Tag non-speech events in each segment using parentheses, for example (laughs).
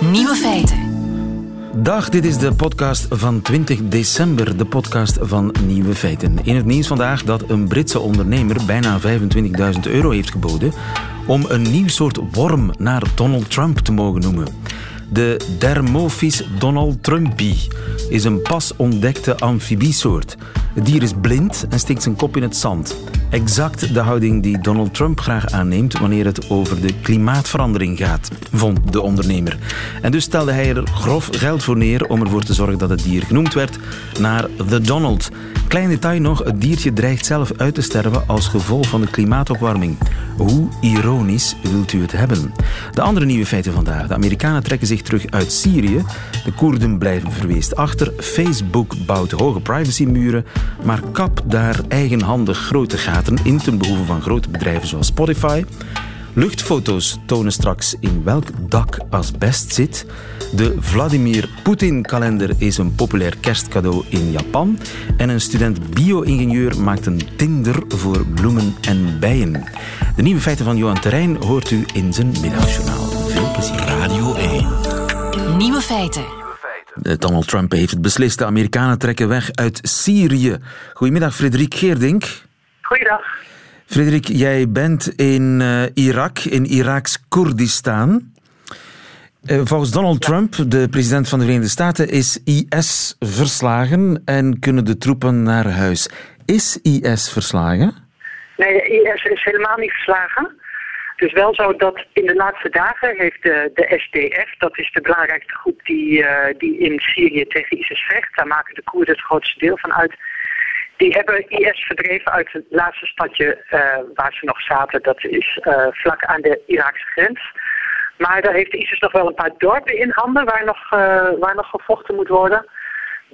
Nieuwe feiten. Dag, dit is de podcast van 20 december, de podcast van Nieuwe Feiten. In het nieuws vandaag dat een Britse ondernemer bijna 25.000 euro heeft geboden om een nieuw soort worm naar Donald Trump te mogen noemen. De Dermophis Donald Trumpi is een pas ontdekte amfibiesoort. Het dier is blind en steekt zijn kop in het zand. Exact de houding die Donald Trump graag aanneemt wanneer het over de klimaatverandering gaat, vond de ondernemer. En dus stelde hij er grof geld voor neer om ervoor te zorgen dat het dier genoemd werd naar The Donald. Klein detail nog, het diertje dreigt zelf uit te sterven als gevolg van de klimaatopwarming. Hoe ironisch wilt u het hebben? De andere nieuwe feiten vandaag. De Amerikanen trekken zich terug uit Syrië. De Koerden blijven verweest achter. Facebook bouwt hoge privacymuren, maar kap daar eigenhandig grote gaten in ten behoeve van grote bedrijven zoals Spotify. Luchtfoto's tonen straks in welk dak asbest zit. De Vladimir Poetin-kalender is een populair kerstcadeau in Japan. En een student bio-ingenieur maakt een Tinder voor bloemen en bijen. De nieuwe feiten van Johan Terrein hoort u in zijn middagjournaal. Veel plezier. Radio 1. Nieuwe feiten. Donald Trump heeft het beslist. De Amerikanen trekken weg uit Syrië. Goedemiddag, Frederik Geerdink. Goeiedag. Frederik, jij bent in uh, Irak, in Iraks Koerdistan. Uh, volgens Donald Trump, de president van de Verenigde Staten, is IS verslagen en kunnen de troepen naar huis. Is IS verslagen? Nee, IS is helemaal niet verslagen. Is wel zo dat in de laatste dagen heeft de, de SDF, dat is de belangrijkste groep die, uh, die in Syrië tegen ISIS vecht, daar maken de Koerden het grootste deel van uit, die hebben IS verdreven uit het laatste stadje uh, waar ze nog zaten. Dat is uh, vlak aan de Iraakse grens. Maar daar heeft ISIS nog wel een paar dorpen in handen waar nog, waar nog gevochten moet worden.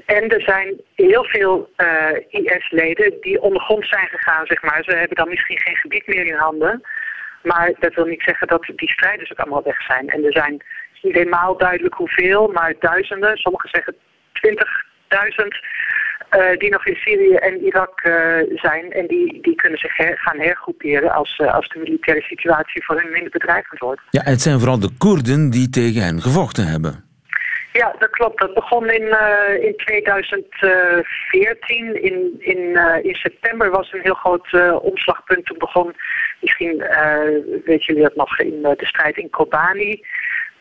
En er zijn heel veel IS-leden die ondergrond zijn gegaan, zeg maar. Ze hebben dan misschien geen gebied meer in handen. Maar dat wil niet zeggen dat die strijders ook allemaal weg zijn. En er zijn niet helemaal duidelijk hoeveel, maar duizenden. Sommigen zeggen 20.000 uh, die nog in Syrië en Irak uh, zijn. En die, die kunnen zich gaan hergroeperen als, uh, als de militaire situatie voor hun minder bedreigend wordt. Ja, het zijn vooral de Koerden die tegen hen gevochten hebben. Ja, dat klopt. Dat begon in, in 2014. In, in, in september was een heel groot omslagpunt. Toen begon, misschien weet jullie dat nog, in de strijd in Kobani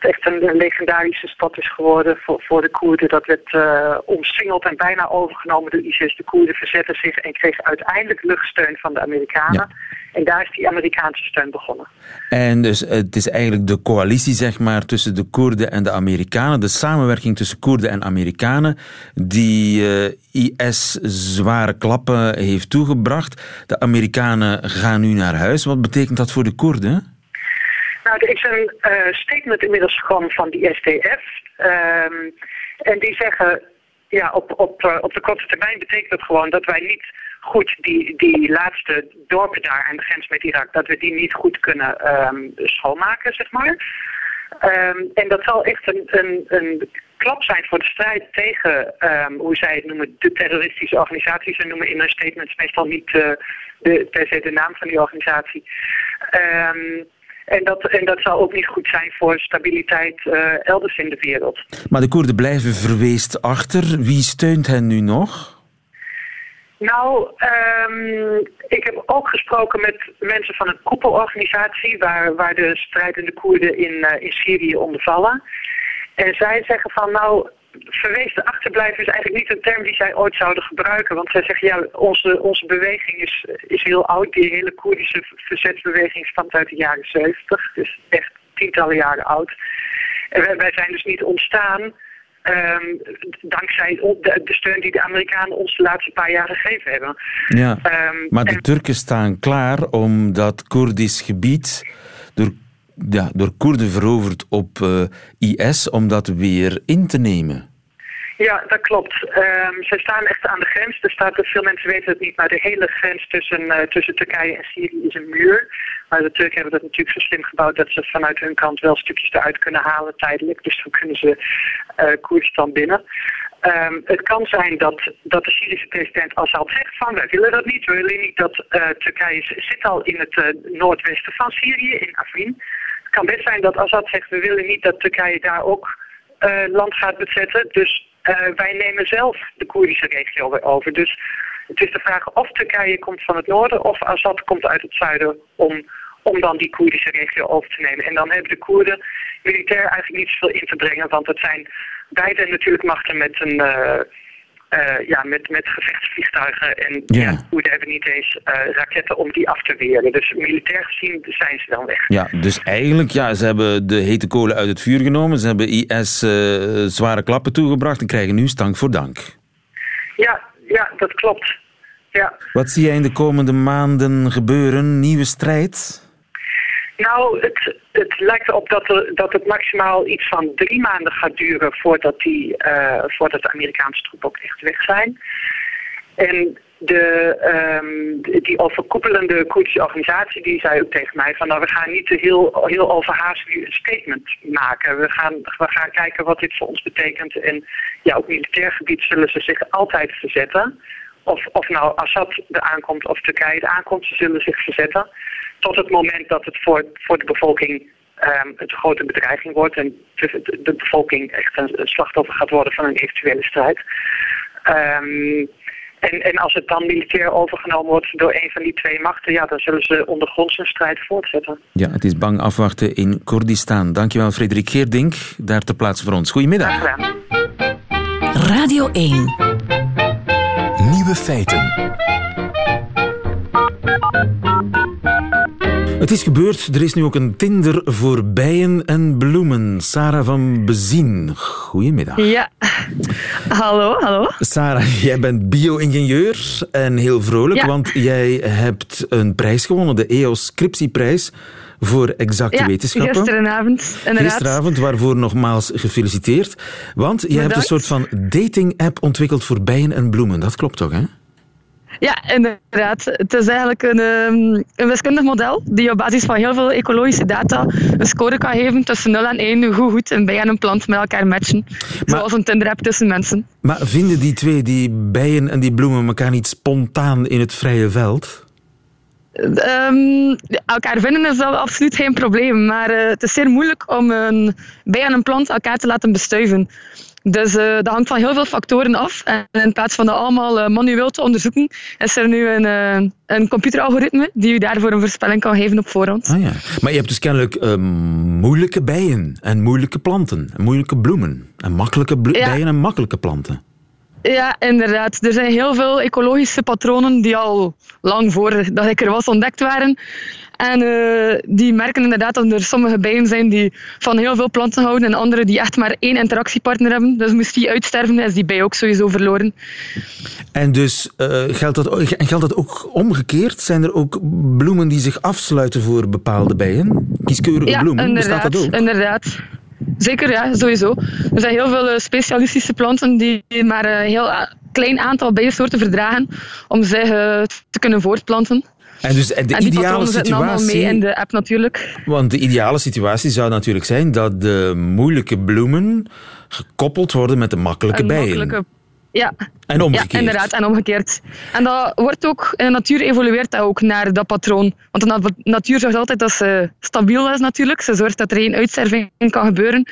echt een, legendarische stad is geworden voor, voor de Koerden. Dat werd uh, omsingeld en bijna overgenomen door ISIS. De Koerden verzetten zich en kregen uiteindelijk luchtsteun van de Amerikanen. En daar is die Amerikaanse steun begonnen. En dus het is eigenlijk de coalitie zeg maar, tussen de Koerden en de Amerikanen, de samenwerking tussen Koerden en Amerikanen, die uh, IS zware klappen heeft toegebracht. De Amerikanen gaan nu naar huis. Wat betekent dat voor de Koerden? Nou, er is een uh, statement inmiddels gekomen van die SDF. Um, en die zeggen, ja, op, op, uh, op de korte termijn betekent dat gewoon dat wij niet goed die, die laatste dorpen daar aan de grens met Irak, dat we die niet goed kunnen um, schoonmaken, zeg maar. Um, en dat zal echt een, een, een klap zijn voor de strijd tegen, hoe zij het noemen, de terroristische organisaties. Ze noemen in hun statements meestal niet uh, de, per se de naam van die organisatie. Um, en dat, en dat zal ook niet goed zijn voor stabiliteit uh, elders in de wereld. Maar de Koerden blijven verweest achter. Wie steunt hen nu nog? Nou, um, ik heb ook gesproken met mensen van een koepelorganisatie... waar, waar de strijdende Koerden in, uh, in Syrië onder vallen. En zij zeggen van, nou, verwezen achterblijven is eigenlijk niet een term die zij ooit zouden gebruiken. Want zij zeggen, ja, onze, onze beweging is, is heel oud. Die hele Koerdische verzetsbeweging stamt uit de jaren 70. Dus echt tientallen jaren oud. En wij, wij zijn dus niet ontstaan um, dankzij de, de, steun die de Amerikanen ons de laatste paar jaar gegeven hebben. Ja, um, maar de en... Turken staan klaar om dat Koerdisch gebied door ja, door Koerden veroverd op uh, IS om dat weer in te nemen. Ja, dat klopt. Um, ze staan echt aan de grens. Er staat, veel mensen weten het niet, maar de hele grens tussen, uh, tussen Turkije en Syrië is een muur. Maar de Turken hebben dat natuurlijk zo slim gebouwd dat ze vanuit hun kant wel stukjes eruit kunnen halen tijdelijk. Dus dan kunnen ze uh, Koerdistan binnen. Um, het kan zijn dat, dat de Syrische president Assad zegt van wij willen dat niet. We willen niet dat Turkije zit al in het noordwesten van Syrië, in Afrin kan best zijn dat Assad zegt, we willen niet dat Turkije daar ook uh, land gaat bezetten. Dus wij nemen zelf de Koerdische regio over. Dus het is de vraag of Turkije komt van het noorden of Assad komt uit het zuiden om, om dan die Koerdische regio over te nemen. En dan hebben de Koerden militair eigenlijk niet zoveel in te brengen, want het zijn beide natuurlijk machten met een... Uh, uh, ja, met, met gevechtsvliegtuigen. En ja. ja hebben niet eens uh, raketten om die af te weren. Dus militair gezien zijn ze dan weg. Ja, dus eigenlijk, ja, ze hebben de hete kolen uit het vuur genomen. Ze hebben IS uh, zware klappen toegebracht en krijgen nu stank voor dank. Ja, ja dat klopt. Ja. Wat zie jij in de komende maanden gebeuren? Nieuwe strijd? Nou, het, het lijkt erop dat, er, dat het maximaal iets van drie maanden gaat duren voordat, die, uh, voordat de Amerikaanse troepen ook echt weg zijn. En de, um, die overkoepelende Koerdische organisatie die zei ook tegen mij van nou we gaan niet heel, heel overhaast nu een statement maken. We gaan, we gaan kijken wat dit voor ons betekent. En ja, op militair gebied zullen ze zich altijd verzetten. Of, of nou Assad er aankomt of Turkije er aankomt, ze zullen zich verzetten tot het moment dat het voor, voor de bevolking um, een grote bedreiging wordt en de, de, bevolking echt een, slachtoffer gaat worden van een eventuele strijd. Um, en, en als het dan militair overgenomen wordt door een van die twee machten, ja, dan zullen ze ondergronds hun strijd voortzetten. Ja, het is bang afwachten in Koerdistan. Dankjewel, Frederik Geerdink, daar te plaatsen voor ons. Goedemiddag. Radio 1. Nieuwe feiten. Het is gebeurd, er is nu ook een Tinder voor bijen en bloemen. Sarah van Bezien, goedemiddag. Ja, hallo, hallo. Sarah, jij bent bio-ingenieur en heel vrolijk, want jij hebt een prijs gewonnen, de EOS Scriptieprijs voor exacte ja, wetenschappen. gisteravond. Inderdaad. Gisteravond, waarvoor nogmaals gefeliciteerd. Want je hebt een soort van dating-app ontwikkeld voor bijen en bloemen. Dat klopt toch, hè? Ja, inderdaad. Het is eigenlijk een, ehm, een wiskundig model die op basis van heel veel ecologische data een score kan geven tussen 0 en 1 hoe goed een bij en een plant met elkaar matchen. zoals een Tinder-app tussen mensen. Maar vinden die twee, die bijen en die bloemen, elkaar niet spontaan in het vrije veld? Um, elkaar vinden is wel absoluut geen probleem, maar uh, het is zeer moeilijk om een bij en een plant elkaar te laten bestuiven. Dus uh, dat hangt van heel veel factoren af. En in plaats van dat allemaal uh, manueel te onderzoeken, is er nu een, een computeralgoritme die u daarvoor een voorspelling kan geven op voorhand. Ah, ja. Maar je hebt dus kennelijk moeilijke bijen en moeilijke planten, en moeilijke bloemen. En makkelijke bijen en makkelijke planten. Ja, inderdaad. Er zijn heel veel ecologische patronen die al lang voordat ik er was ontdekt waren. En uh, die merken inderdaad dat er sommige bijen zijn die van heel veel planten houden en andere die echt maar één interactiepartner hebben. Dus moest die uitsterven, is die bij ook sowieso verloren. En dus uh, geldt, dat, en geldt dat ook omgekeerd? Zijn er ook bloemen die zich afsluiten voor bepaalde bijen? Kieskeurige ja, bloemen, bestaat dat ook? inderdaad. Zeker, ja, sowieso. Er zijn heel veel eh, specialistische planten die maar een heel klein aantal bijensoorten verdragen om zich te kunnen voortplanten. En dus de en die ideale situatie. allemaal mee in de app natuurlijk. Want de ideale situatie zou natuurlijk zijn dat de moeilijke bloemen gekoppeld worden met de makkelijke bijen. Ja. En omgekeerd. Ja, inderdaad, en omgekeerd. En dat wordt ook, in de natuur evolueert dat ook naar dat patroon. Want de natuur zorgt altijd dat ze stabiel is natuurlijk. Ze zorgt dat er geen uitsterving kan gebeuren.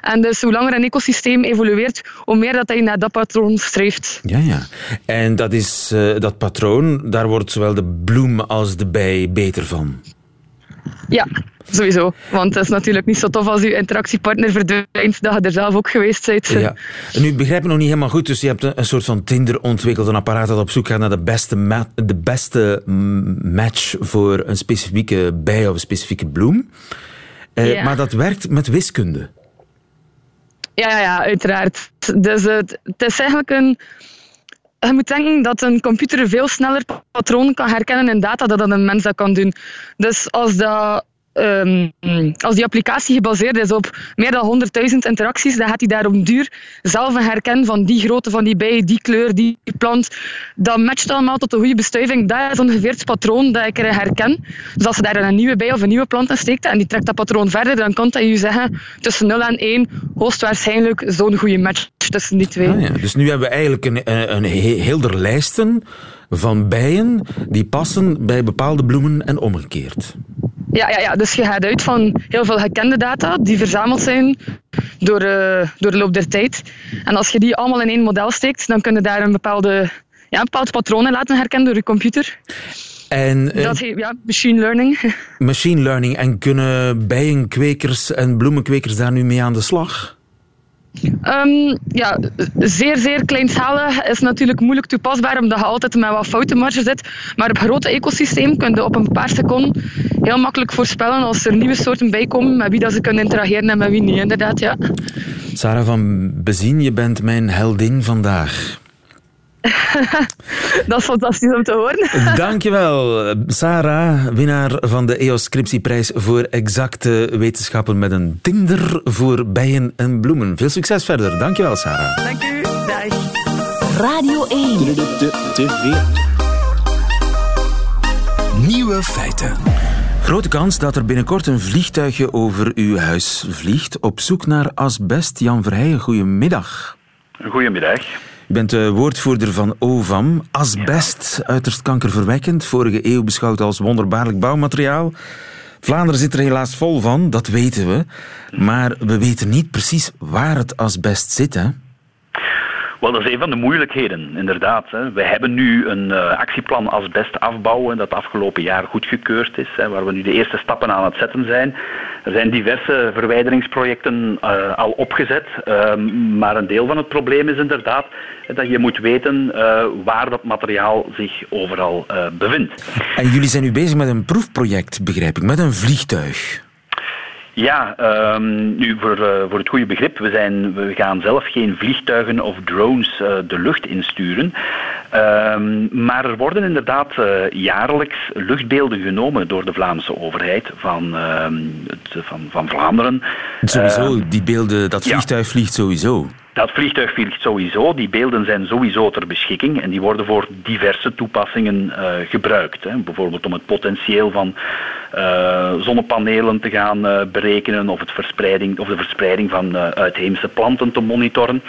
En dus hoe langer een ecosysteem evolueert, hoe meer dat hij naar dat patroon streeft. Ja, ja. En dat, is, uh, dat patroon, daar wordt zowel de bloem als de bij beter van. Ja, sowieso. Want het is natuurlijk niet zo tof als je interactiepartner verdwijnt, dat je er zelf ook geweest bent. Ja. En nu begrijp ik nog niet helemaal goed, dus je hebt een, soort van Tinder ontwikkeld, een apparaat dat op zoek gaat naar de beste, de beste match voor een specifieke bij of een specifieke bloem. Eh, Maar dat werkt met wiskunde. Ja, ja, ja uiteraard. Dus het, het is eigenlijk een je moet denken dat een computer veel sneller patronen kan herkennen in data dan een mens dat kan doen. Dus als dat Um, als die applicatie gebaseerd is op meer dan 100.000 interacties, dan gaat hij daar op duur zelf een herkennen van die grootte van die bij, die kleur, die plant. Dat matcht allemaal tot een goede bestuiving. Dat is ongeveer het patroon dat ik er herken. Dus als je daar een nieuwe bij of een nieuwe plant in steekt en die trekt dat patroon verder, dan kan dat je zeggen tussen 0 en 1 hoogstwaarschijnlijk zo'n goede match tussen die twee. Ah ja, dus nu hebben we eigenlijk een, een, een heel lijsten van bijen die passen bij bepaalde bloemen en omgekeerd. Ja, ja, ja, dus je gaat uit van heel veel gekende data die verzameld zijn door, uh, door de loop der tijd. En als je die allemaal in één model steekt, dan kun je daar een, bepaalde, ja, een bepaald patroon in laten herkennen door je computer. En, uh, dat ja, machine learning. (laughs) Machine learning. En kunnen bijenkwekers en bloemenkwekers daar nu mee aan de slag? Um, ja, zeer, zeer kleinschalig is natuurlijk moeilijk toepasbaar omdat je altijd met wat foutenmarge zit. Maar op grote ecosysteem kun je op een paar seconden heel makkelijk voorspellen als er nieuwe soorten bijkomen, met wie dat ze kunnen interageren en met wie niet, inderdaad. Ja. Sarah van Bezien, je bent mijn heldin vandaag. (laughs) dat is fantastisch om te horen. (laughs) Dankjewel, Sarah, winnaar van de EOS Scriptieprijs voor exacte wetenschappen met een Tinder voor bijen en bloemen. Veel succes verder. Dankjewel, Sarah. Dank u. Dag. Radio 1. Nieuwe feiten. Grote kans dat er binnenkort een vliegtuigje over uw huis vliegt op zoek naar asbest. Jan Verheijen, goedemiddag. Goedemiddag. U bent de woordvoerder van OVAM. Asbest, uiterst kankerverwekkend. Vorige eeuw beschouwd als wonderbaarlijk bouwmateriaal. Vlaanderen zit er helaas vol van, dat weten we. Maar we weten niet precies waar het asbest zit, hè? Wel, dat is een van de moeilijkheden, inderdaad. Hè. We hebben nu een uh, actieplan asbest afbouwen dat afgelopen jaar goedgekeurd is, hè, waar we nu de eerste stappen aan het zetten zijn. Er zijn diverse verwijderingsprojecten uh, al opgezet, uh, maar een deel van het probleem is inderdaad dat je moet weten uh, waar dat materiaal zich overal bevindt. En jullie zijn nu bezig met een proefproject, begrijp ik, met een vliegtuig. Ja, um, nu voor, uh, voor het goede begrip, we, zijn, we gaan zelf geen vliegtuigen of drones uh, de lucht insturen. Um, maar er worden inderdaad uh, jaarlijks luchtbeelden genomen door de Vlaamse overheid van, het, van, van Vlaanderen. Sowieso, ehm, die beelden, dat vliegtuig ja. vliegt sowieso. Dat vliegtuig vliegt sowieso. Die beelden zijn sowieso ter beschikking en die worden voor diverse toepassingen uh, gebruikt. Hè. Bijvoorbeeld om het potentieel van uh, zonnepanelen te gaan uh, berekenen of, het verspreiding, of de verspreiding van uitheemse planten te monitoren.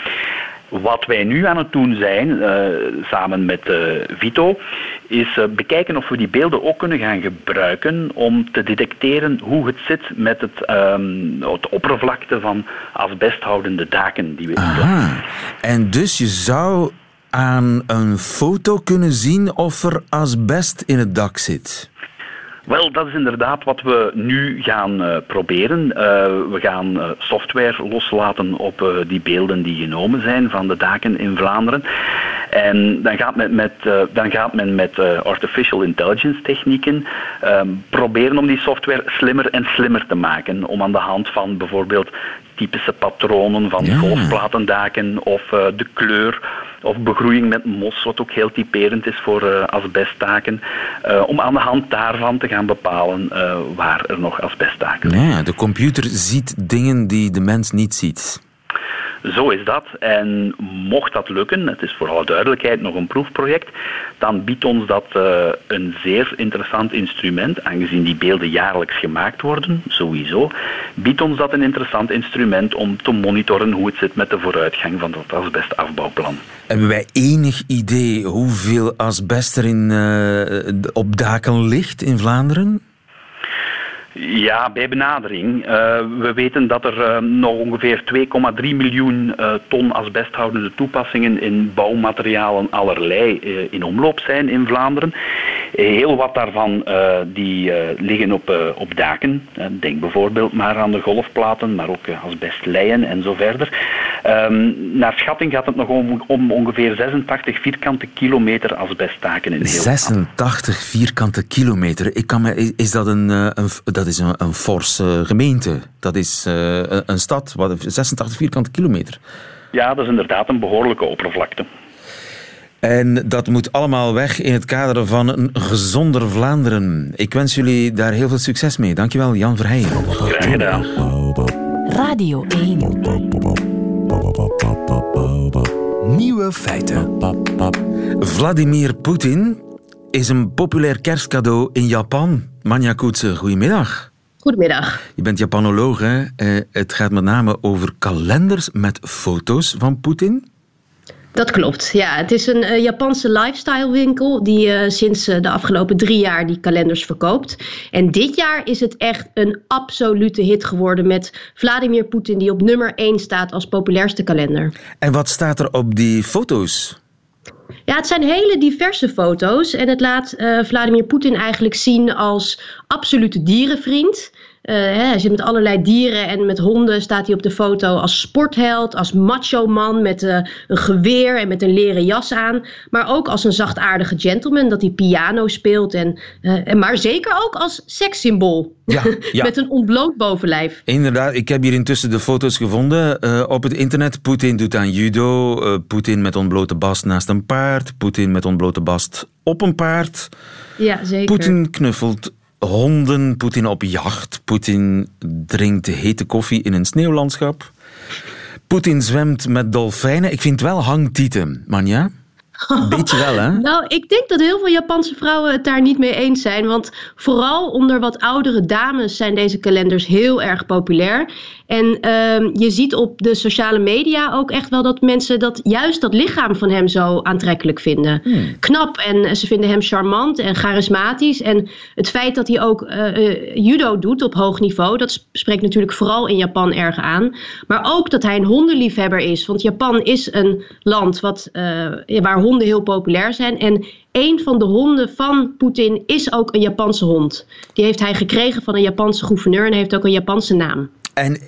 Wat wij nu aan het doen zijn, uh, samen met uh, Vito, is uh, bekijken of we die beelden ook kunnen gaan gebruiken om te detecteren hoe het zit met het, um, het oppervlakte van asbesthoudende daken die we Aha. En dus je zou aan een foto kunnen zien of er asbest in het dak zit? Wel, dat is inderdaad wat we nu gaan uh, proberen. Uh, we gaan uh, software loslaten op die beelden die genomen zijn van de daken in Vlaanderen. En dan gaat men met, dan gaat men met artificial intelligence technieken proberen om die software slimmer en slimmer te maken. Om aan de hand van bijvoorbeeld typische patronen van ja. golfplatendaken of de kleur of begroeiing met mos, wat ook heel typerend is voor uh, asbestdaken, uh, om aan de hand daarvan te gaan bepalen waar er nog asbestdaken zijn. Ja, de computer ziet dingen die de mens niet ziet. Zo is dat. En mocht dat lukken, het is voor alle duidelijkheid nog een proefproject, dan biedt ons dat uh, een zeer interessant instrument, aangezien die beelden jaarlijks gemaakt worden, sowieso, biedt ons dat een interessant instrument om te monitoren hoe het zit met de vooruitgang van dat asbestafbouwplan. Hebben wij enig idee hoeveel asbest er in, uh, op daken ligt in Vlaanderen? Ja, bij benadering. Uh, we weten dat er uh, nog ongeveer 2,3 miljoen uh, ton asbesthoudende toepassingen in bouwmaterialen allerlei in omloop zijn in Vlaanderen. Heel wat daarvan die, liggen op, op daken. denk bijvoorbeeld maar aan de golfplaten, maar ook asbestleien en zo verder. Um, naar schatting gaat het nog om, om, ongeveer 86 vierkante kilometer asbestdaken in heel 86 vierkante kilometer? Ik kan me, is dat een, een dat is een, een forse gemeente. Dat is uh, een stad, wat, 86 vierkante kilometer. Ja, dat is inderdaad een behoorlijke oppervlakte. En dat moet allemaal weg in het kader van een gezonder Vlaanderen. Ik wens jullie daar heel veel succes mee. Dankjewel, Jan Verheijen. Graag gedaan. Radio 1. Nieuwe feiten. Vladimir Poetin is een populair kerstcadeau in Japan. Manja goedemiddag. Goedemiddag. Je bent Japanoloog, hè? het gaat met name over kalenders met foto's van Poetin. Dat klopt, ja. Het is een uh, Japanse lifestyle winkel die uh, sinds uh, de afgelopen drie jaar die kalenders verkoopt. En dit jaar is het echt een absolute hit geworden met Vladimir Poetin die op nummer 1 staat als populairste kalender. En wat staat er op die foto's? Ja, het zijn hele diverse foto's en het laat Vladimir Poetin eigenlijk zien als absolute dierenvriend. Hij zit met allerlei dieren en met honden staat hij op de foto als sportheld, als macho man met uh, een geweer en met een leren jas aan. Maar ook als een zachtaardige gentleman dat hij piano speelt. En, uh, maar zeker ook als sekssymbool. Ja, (laughs) ja. met een ontbloot bovenlijf. Inderdaad, ik heb hier intussen de foto's gevonden op het internet. Poetin doet aan judo, Poetin met ontblote bast naast een paard, Poetin met ontblote bast op een paard. Ja, zeker. Poetin knuffelt honden, Poetin op jacht, Poetin drinkt hete koffie in een sneeuwlandschap. Poetin zwemt met dolfijnen. Ik vind het wel hangtieten, Manja. (laughs) Beetje wel, hè? nou, ik denk dat heel veel Japanse vrouwen het daar niet mee eens zijn. Want vooral onder wat oudere dames zijn deze kalenders heel erg populair. En uh, je ziet op de sociale media ook echt wel dat mensen dat juist dat lichaam van hem zo aantrekkelijk vinden. Hmm. Knap en ze vinden hem charmant en charismatisch. En het feit dat hij ook uh, judo doet op hoog niveau, dat spreekt natuurlijk vooral in Japan erg aan. Maar ook dat hij een hondenliefhebber is. Want Japan is een land wat, uh, waar honden heel populair zijn. En een van de honden van Poetin is ook een Japanse hond. Die heeft hij gekregen van een Japanse gouverneur en heeft ook een Japanse naam. En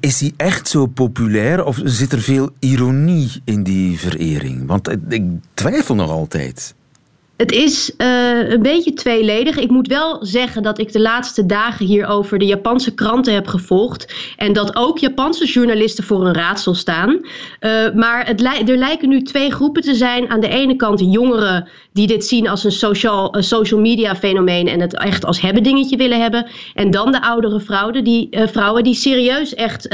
is hij echt zo populair of zit er veel ironie in die verering? Want ik twijfel nog altijd. Het is uh, een beetje tweeledig. Ik moet wel zeggen dat ik de laatste dagen hierover de Japanse kranten heb gevolgd. En dat ook Japanse journalisten voor een raadsel staan. Uh, maar er lijken nu twee groepen te zijn. Aan de ene kant jongeren die dit zien als een social, social media fenomeen. En het echt als hebben dingetje willen hebben. En dan de oudere vrouwen die, uh, vrouwen die serieus echt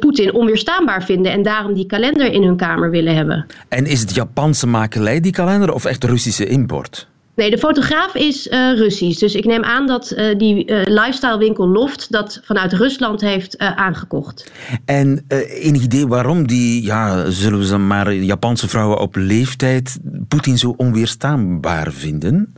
Poetin onweerstaanbaar vinden. En daarom die kalender in hun kamer willen hebben. En is het Japanse makelij die kalender of echt Russische import? Nee, de fotograaf is uh, Russisch. Dus ik neem aan dat uh, die uh, lifestyle winkel Loft dat vanuit Rusland heeft aangekocht. En enig idee waarom die, ja, zullen we ze maar Japanse vrouwen op leeftijd Poetin zo onweerstaanbaar vinden?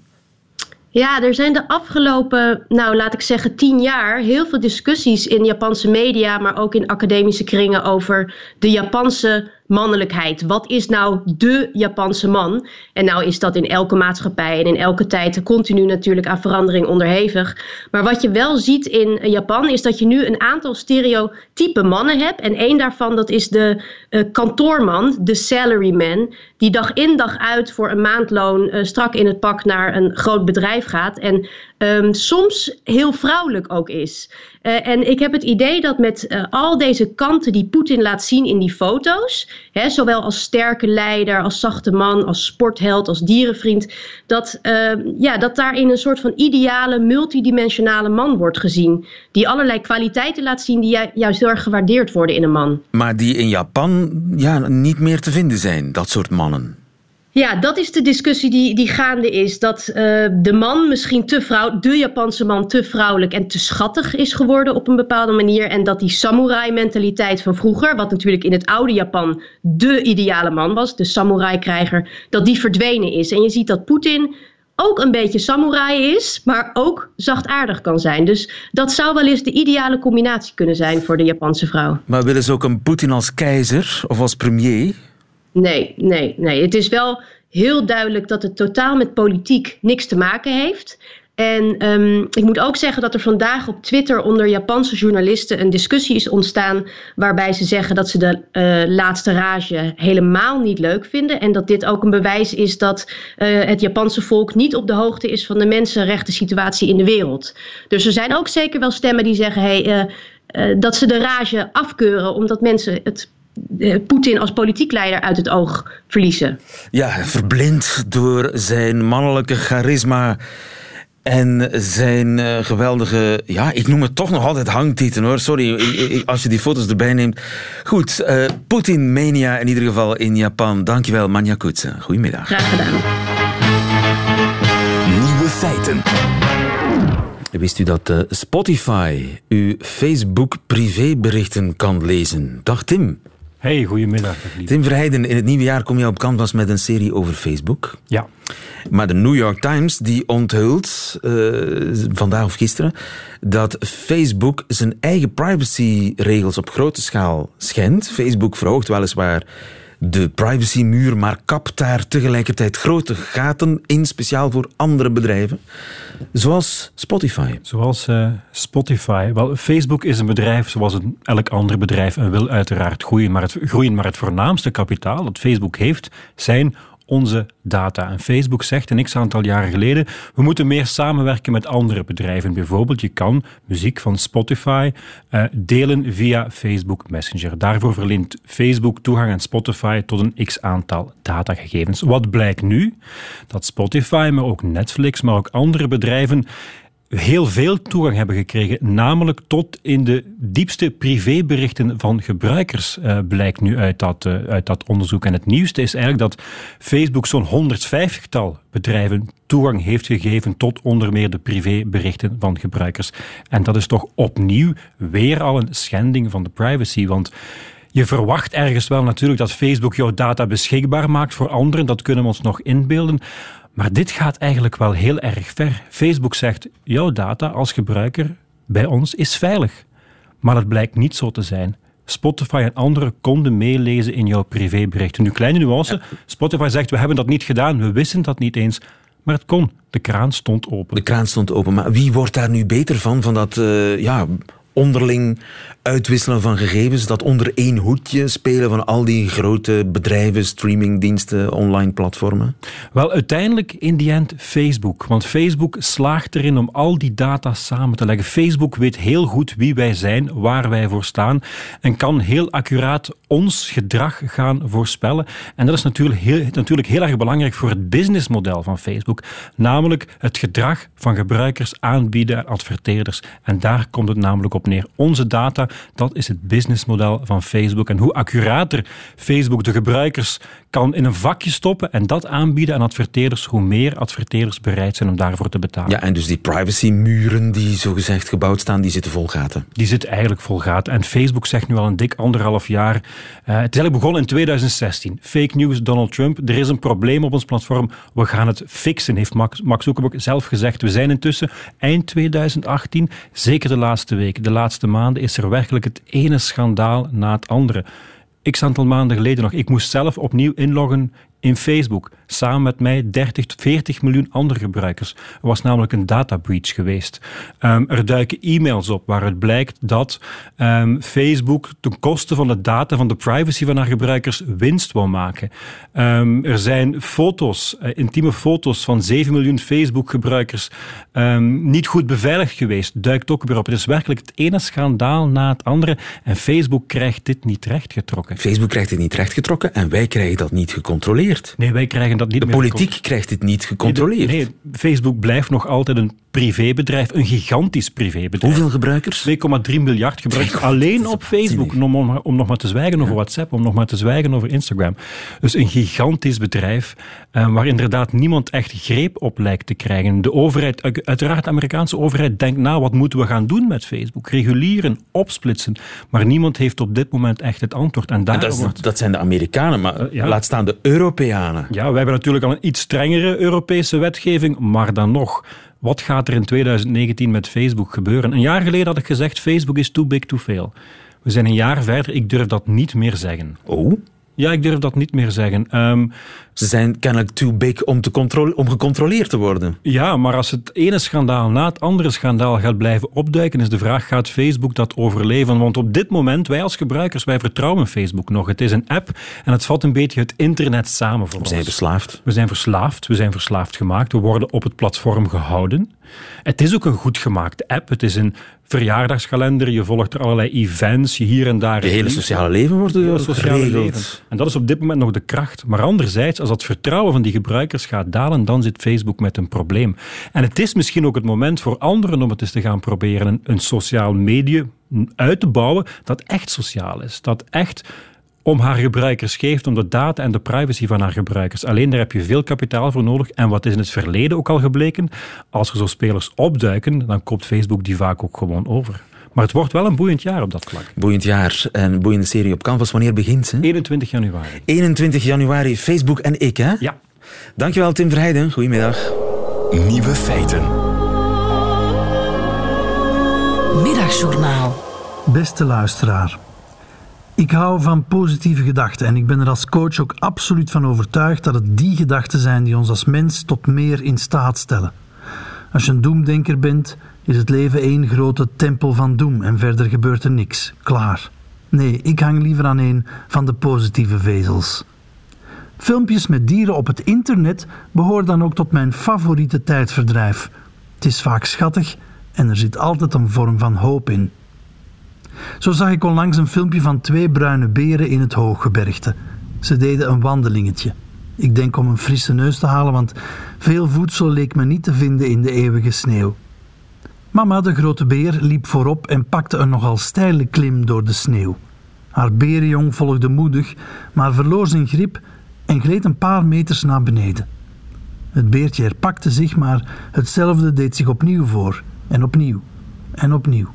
Ja, er zijn de afgelopen, nou laat ik zeggen, tien jaar heel veel discussies in Japanse media, maar ook in academische kringen over de Japanse mannelijkheid. Wat is nou de Japanse man? En nou is dat in elke maatschappij en in elke tijd continu natuurlijk aan verandering onderhevig. Maar wat je wel ziet in Japan is dat je nu een aantal stereotype mannen hebt. En één daarvan dat is de uh, kantoorman, de salaryman, die dag in dag uit voor een maandloon uh, strak in het pak naar een groot bedrijf gaat. En um, soms heel vrouwelijk ook is. Uh, en ik heb het idee dat met uh, al deze kanten die Poetin laat zien in die foto's, hè, zowel als sterke leider, als zachte man, als sportheld, als dierenvriend, dat, uh, ja, dat daarin een soort van ideale, multidimensionale man wordt gezien. Die allerlei kwaliteiten laat zien die ju juist heel erg gewaardeerd worden in een man. Maar die in Japan ja, niet meer te vinden zijn, dat soort mannen. Ja, dat is de discussie die, die gaande is. Dat uh, de man misschien te vrouw, de Japanse man te vrouwelijk en te schattig is geworden op een bepaalde manier. En dat die samurai-mentaliteit van vroeger, wat natuurlijk in het oude Japan de ideale man was, de samurai-krijger, dat die verdwenen is. En je ziet dat Poetin ook een beetje samurai is, maar ook zachtaardig kan zijn. Dus dat zou wel eens de ideale combinatie kunnen zijn voor de Japanse vrouw. Maar willen ze ook een Poetin als keizer of als premier? Nee, nee, nee. Het is wel heel duidelijk dat het totaal met politiek niks te maken heeft. En um, ik moet ook zeggen dat er vandaag op Twitter onder Japanse journalisten een discussie is ontstaan. waarbij ze zeggen dat ze de uh, laatste rage helemaal niet leuk vinden. En dat dit ook een bewijs is dat uh, het Japanse volk niet op de hoogte is van de mensenrechten situatie in de wereld. Dus er zijn ook zeker wel stemmen die zeggen hey, uh, dat ze de rage afkeuren omdat mensen het Poetin als politiek leider uit het oog verliezen. Ja, verblind door zijn mannelijke charisma en zijn uh, geweldige, ja, ik noem het toch nog altijd hangtieten hoor. Sorry, als je die foto's erbij neemt. Goed, uh, Poetin-mania in ieder geval in Japan. Dankjewel, Manja. Goedemiddag. Graag gedaan. Nieuwe feiten. Wist u dat Spotify uw Facebook privéberichten kan lezen? Dag Tim. Hey, goedemiddag. Tim Verheijden, in het nieuwe jaar kom je op canvas met een serie over Facebook. Ja. Maar de New York Times die onthult, uh, vandaag of gisteren, dat Facebook zijn eigen privacyregels op grote schaal schendt. Facebook verhoogt weliswaar de privacymuur, maar kapt daar tegelijkertijd grote gaten in, speciaal voor andere bedrijven, zoals Spotify. Zoals uh, Spotify. Wel, Facebook is een bedrijf zoals elk ander bedrijf en wil uiteraard groeien, maar het, groeien, maar het voornaamste kapitaal dat Facebook heeft zijn onze data. En Facebook zegt een x-aantal jaren geleden, we moeten meer samenwerken met andere bedrijven. Bijvoorbeeld, je kan muziek van Spotify uh, delen via Facebook Messenger. Daarvoor verleent Facebook toegang aan Spotify tot een x-aantal datagegevens. Wat blijkt nu? Dat Spotify, maar ook Netflix, maar ook andere bedrijven heel veel toegang hebben gekregen, namelijk tot in de diepste privéberichten van gebruikers, uh, blijkt nu uit dat, uh, uit dat onderzoek. En het nieuwste is eigenlijk dat Facebook zo'n 150-tal bedrijven toegang heeft gegeven tot onder meer de privéberichten van gebruikers. En dat is toch opnieuw weer al een schending van de privacy, want je verwacht ergens wel natuurlijk dat Facebook jouw data beschikbaar maakt voor anderen, dat kunnen we ons nog inbeelden. Maar dit gaat eigenlijk wel heel erg ver. Facebook zegt, jouw data als gebruiker bij ons is veilig. Maar het blijkt niet zo te zijn. Spotify en anderen konden meelezen in jouw privéberichten. Nu, kleine nuance. Spotify zegt, we hebben dat niet gedaan, we wisten dat niet eens. Maar het kon. De kraan stond open. De kraan stond open. Maar wie wordt daar nu beter van? Van dat uh, ja, onderling uitwisselen van gegevens, dat onder één hoedje spelen van al die grote bedrijven, streamingdiensten, online platformen? Wel, uiteindelijk in die end Facebook. Want Facebook slaagt erin om al die data samen te leggen. Facebook weet heel goed wie wij zijn, waar wij voor staan en kan heel accuraat ons gedrag gaan voorspellen. En dat is natuurlijk heel, natuurlijk heel erg belangrijk voor het businessmodel van Facebook, namelijk het gedrag van gebruikers aanbieden aan adverteerders. En daar komt het namelijk op neer. Onze data dat is het businessmodel van Facebook. En hoe accurater Facebook de gebruikers kan in een vakje stoppen en dat aanbieden aan adverteerders, hoe meer adverteerders bereid zijn om daarvoor te betalen. Ja, en dus die privacymuren die zogezegd gebouwd staan, die zitten vol gaten. Die zitten eigenlijk vol gaten. En Facebook zegt nu al een dik anderhalf jaar. Uh, het is eigenlijk begonnen in 2016. Fake news, Donald Trump. Er is een probleem op ons platform. We gaan het fixen, heeft Max, Max Zuckerberg zelf gezegd. We zijn intussen eind 2018, zeker de laatste weken, de laatste maanden, is er werkelijk het ene schandaal na het andere. Ik aantal maanden geleden nog, ik moest zelf opnieuw inloggen in Facebook. Samen met mij 30 tot 40 miljoen andere gebruikers. Er was namelijk een data breach geweest. Um, er duiken e-mails op waaruit blijkt dat um, Facebook ten koste van de data, van de privacy van haar gebruikers, winst wil maken. Um, er zijn foto's, uh, intieme foto's van 7 miljoen Facebook-gebruikers niet goed beveiligd geweest. Duikt ook weer op. Het is werkelijk het ene schandaal na het andere. En Facebook krijgt dit niet rechtgetrokken. Facebook krijgt dit niet rechtgetrokken en wij krijgen dat niet gecontroleerd. Nee, wij krijgen dat niet De politiek krijgt dit niet gecontroleerd. Nee, Facebook blijft nog altijd een privébedrijf, een gigantisch privébedrijf. Hoeveel gebruikers? 2,3 miljard gebruikers alleen op Facebook. Om, om, om, nog maar te zwijgen over WhatsApp, om nog maar te zwijgen over Instagram. Dus een gigantisch bedrijf eh, waar inderdaad niemand echt greep op lijkt te krijgen. De overheid, uiteraard de Amerikaanse overheid denkt na, wat moeten we gaan doen met Facebook? Reguleren, opsplitsen. Maar niemand heeft op dit moment echt het antwoord. En, en dat, dat, zijn de Amerikanen, maar uh, ja. laat staan de Europeanen. Ja, wij hebben natuurlijk al een iets strengere Europese wetgeving, maar dan nog wat gaat er in 2019 met Facebook gebeuren? Een jaar geleden had ik gezegd, Facebook is too big to fail. We zijn een jaar verder, ik durf dat niet meer zeggen. Oh? Ja, ik durf dat niet meer zeggen. Um, Ze zijn kennelijk too big om, te om gecontroleerd te worden. Ja, maar als het ene schandaal na het andere schandaal gaat blijven opduiken, is de vraag, gaat Facebook dat overleven? Want op dit moment, wij als gebruikers, wij vertrouwen Facebook nog. Het is een app en het vat een beetje het internet samen voor we ons. We zijn verslaafd. We zijn verslaafd, we zijn verslaafd gemaakt. We worden op het platform gehouden. Het is ook een goed gemaakte app. Het is een verjaardagskalender, je volgt er allerlei events, je hier en daar... Je hele sociale leven wordt er geregeld. En dat is op dit moment nog de kracht. Maar anderzijds, als het vertrouwen van die gebruikers gaat dalen, dan zit Facebook met een probleem. En het is misschien ook het moment voor anderen om het eens te gaan proberen, een, een sociaal medium uit te bouwen dat echt sociaal is. Dat echt om haar gebruikers geeft, om de data en de privacy van haar gebruikers. Alleen daar heb je veel kapitaal voor nodig. En wat is in het verleden ook al gebleken? Als er zo spelers opduiken, dan koopt Facebook die vaak ook gewoon over. Maar het wordt wel een boeiend jaar op dat vlak. Boeiend jaar en boeiende serie op Canvas. Wanneer begint ze? 21 januari. 21 januari, Facebook en ik, hè? Ja. Dankjewel, Tim Verheijden. Goedemiddag. Nieuwe feiten. Middagjournaal. Beste luisteraar. Ik hou van positieve gedachten en ik ben er als coach ook absoluut van overtuigd dat het die gedachten zijn die ons als mens tot meer in staat stellen. Als je een doemdenker bent, is het leven één grote tempel van doem en verder gebeurt er niks. Klaar. Nee, ik hang liever aan een van de positieve vezels. Filmpjes met dieren op het internet behoren dan ook tot mijn favoriete tijdverdrijf. Het is vaak schattig en er zit altijd een vorm van hoop in. Zo zag ik onlangs een filmpje van twee bruine beren in het hooggebergte. Ze deden een wandelingetje. Ik denk om een frisse neus te halen, want veel voedsel leek me niet te vinden in de eeuwige sneeuw. Mama, de grote beer, liep voorop en pakte een nogal steile klim door de sneeuw. Haar berenjong volgde moedig, maar verloor zijn grip en gleed een paar meters naar beneden. Het beertje herpakte zich, maar hetzelfde deed zich opnieuw voor, en opnieuw, en opnieuw.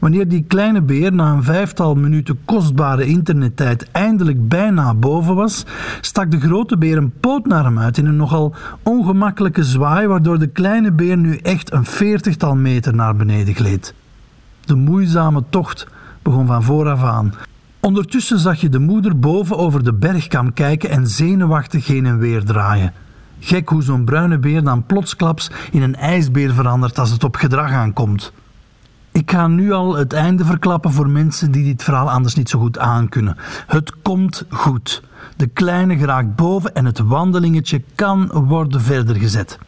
Wanneer die kleine beer na een vijftal minuten kostbare internettijd eindelijk bijna boven was, stak de grote beer een poot naar hem uit in een nogal ongemakkelijke zwaai, waardoor de kleine beer nu echt een veertigtal meter naar beneden gleed. De moeizame tocht begon van vooraf aan. Ondertussen zag je de moeder boven over de bergkam kijken en zenuwachtig heen en weer draaien. Gek hoe zo'n bruine beer dan plotsklaps in een ijsbeer verandert als het op gedrag aankomt. Ik ga nu al het einde verklappen voor mensen die dit verhaal anders niet zo goed aankunnen. Het komt goed. De kleine geraakt boven en het wandelingetje kan worden verder gezet.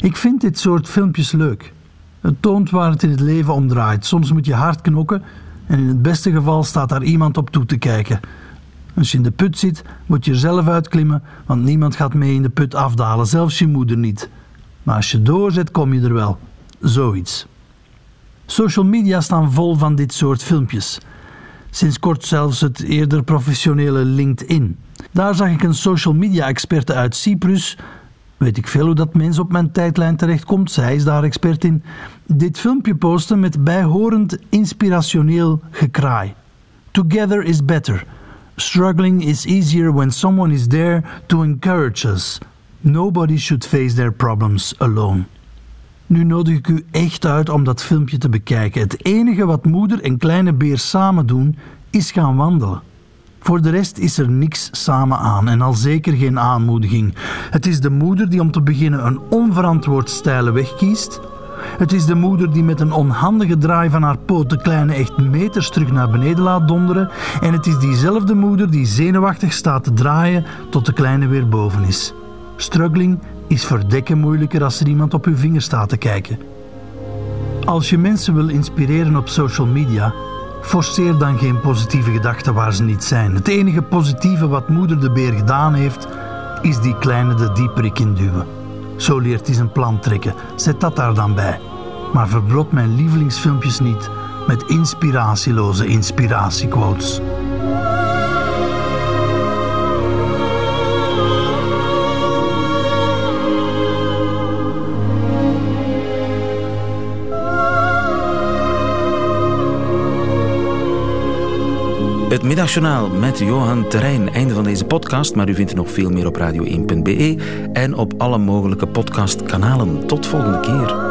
Ik vind dit soort filmpjes leuk. Het toont waar het in het leven om draait. Soms moet je hard knokken en in het beste geval staat daar iemand op toe te kijken. Als je in de put zit, moet je er zelf uitklimmen, want niemand gaat mee in de put afdalen, zelfs je moeder niet. Maar als je doorzet, kom je er wel. Zoiets. Social media staan vol van dit soort filmpjes. Sinds kort zelfs het eerder professionele LinkedIn. Daar zag ik een social media experte uit Cyprus. Weet ik veel hoe dat mens op mijn tijdlijn terechtkomt, zij is daar expert in. Dit filmpje posten met bijhorend inspirationeel gekraai. Together is better. Struggling is easier when someone is there to encourage us. Nobody should face their problems alone. Nu nodig ik u echt uit om dat filmpje te bekijken. Het enige wat moeder en kleine beer samen doen, is gaan wandelen. Voor de rest is er niks samen aan en al zeker geen aanmoediging. Het is de moeder die om te beginnen een onverantwoord steile weg kiest. Het is de moeder die met een onhandige draai van haar poot de kleine echt meters terug naar beneden laat donderen. En het is diezelfde moeder die zenuwachtig staat te draaien tot de kleine weer boven is. Struggling is verdekken moeilijker als er iemand op uw vinger staat te kijken. Als je mensen wil inspireren op social media, forceer dan geen positieve gedachten waar ze niet zijn. Het enige positieve wat moeder de beer gedaan heeft, is die kleine de dieperik induwen. Zo leert hij zijn plan trekken. Zet dat daar dan bij. Maar verbrot mijn lievelingsfilmpjes niet met inspiratieloze inspiratiequotes. Het middagjournaal met Johan Terrein. Einde van deze podcast, maar u vindt er nog veel meer op radio1.be en op alle mogelijke podcastkanalen. Tot volgende keer.